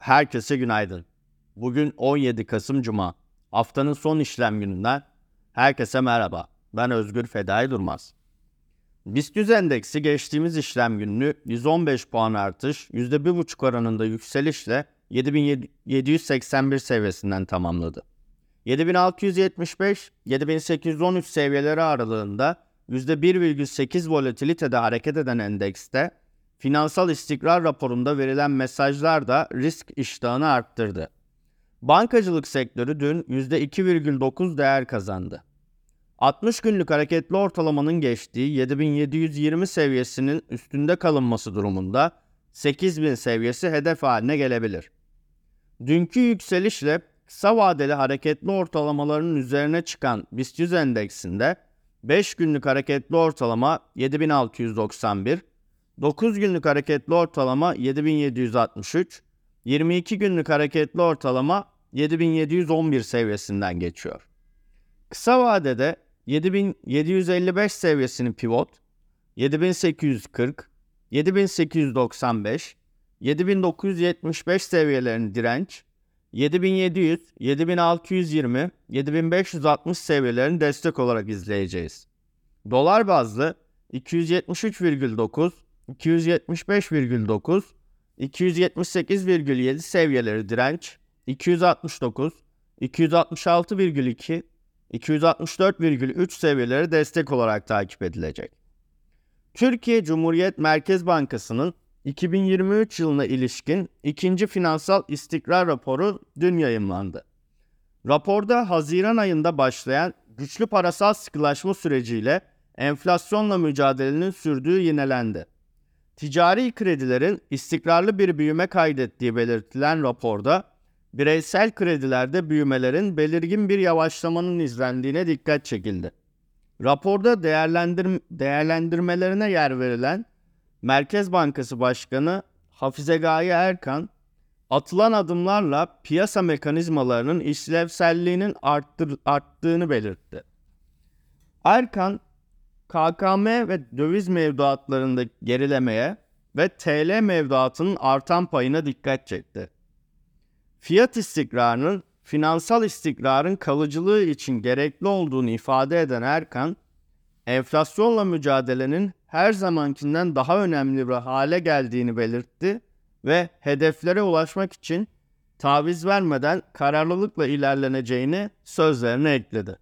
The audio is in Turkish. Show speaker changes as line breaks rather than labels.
Herkese günaydın. Bugün 17 Kasım Cuma. Haftanın son işlem gününden herkese merhaba. Ben Özgür Fedai Durmaz. BIST 100 endeksi geçtiğimiz işlem gününü 115 puan artış, %1,5 oranında yükselişle 7781 seviyesinden tamamladı. 7675-7813 seviyeleri aralığında %1,8 volatilitede hareket eden endekste finansal istikrar raporunda verilen mesajlar da risk iştahını arttırdı. Bankacılık sektörü dün %2,9 değer kazandı. 60 günlük hareketli ortalamanın geçtiği 7720 seviyesinin üstünde kalınması durumunda 8000 seviyesi hedef haline gelebilir. Dünkü yükselişle kısa vadeli hareketli ortalamaların üzerine çıkan BIST 100 endeksinde 5 günlük hareketli ortalama 7691, 9 günlük hareketli ortalama 7763, 22 günlük hareketli ortalama 7711 seviyesinden geçiyor. Kısa vadede 7755 seviyesini pivot, 7840, 7895, 7975 seviyelerini direnç, 7700, 7620, 7560 seviyelerini destek olarak izleyeceğiz. Dolar bazlı 273,9, 275,9, 278,7 seviyeleri direnç, 269, 266,2, 264,3 seviyeleri destek olarak takip edilecek. Türkiye Cumhuriyet Merkez Bankası'nın 2023 yılına ilişkin ikinci finansal istikrar raporu dün yayımlandı. Raporda Haziran ayında başlayan güçlü parasal sıkılaşma süreciyle enflasyonla mücadelenin sürdüğü yinelendi. Ticari kredilerin istikrarlı bir büyüme kaydettiği belirtilen raporda bireysel kredilerde büyümelerin belirgin bir yavaşlamanın izlendiğine dikkat çekildi. Raporda değerlendir değerlendirmelerine yer verilen Merkez Bankası Başkanı Hafize Gaye Erkan, atılan adımlarla piyasa mekanizmalarının işlevselliğinin arttır, arttığını belirtti. Erkan, KKM ve döviz mevduatlarında gerilemeye ve TL mevduatının artan payına dikkat çekti. Fiyat istikrarının finansal istikrarın kalıcılığı için gerekli olduğunu ifade eden Erkan, enflasyonla mücadelenin her zamankinden daha önemli bir hale geldiğini belirtti ve hedeflere ulaşmak için taviz vermeden kararlılıkla ilerleneceğini sözlerine ekledi.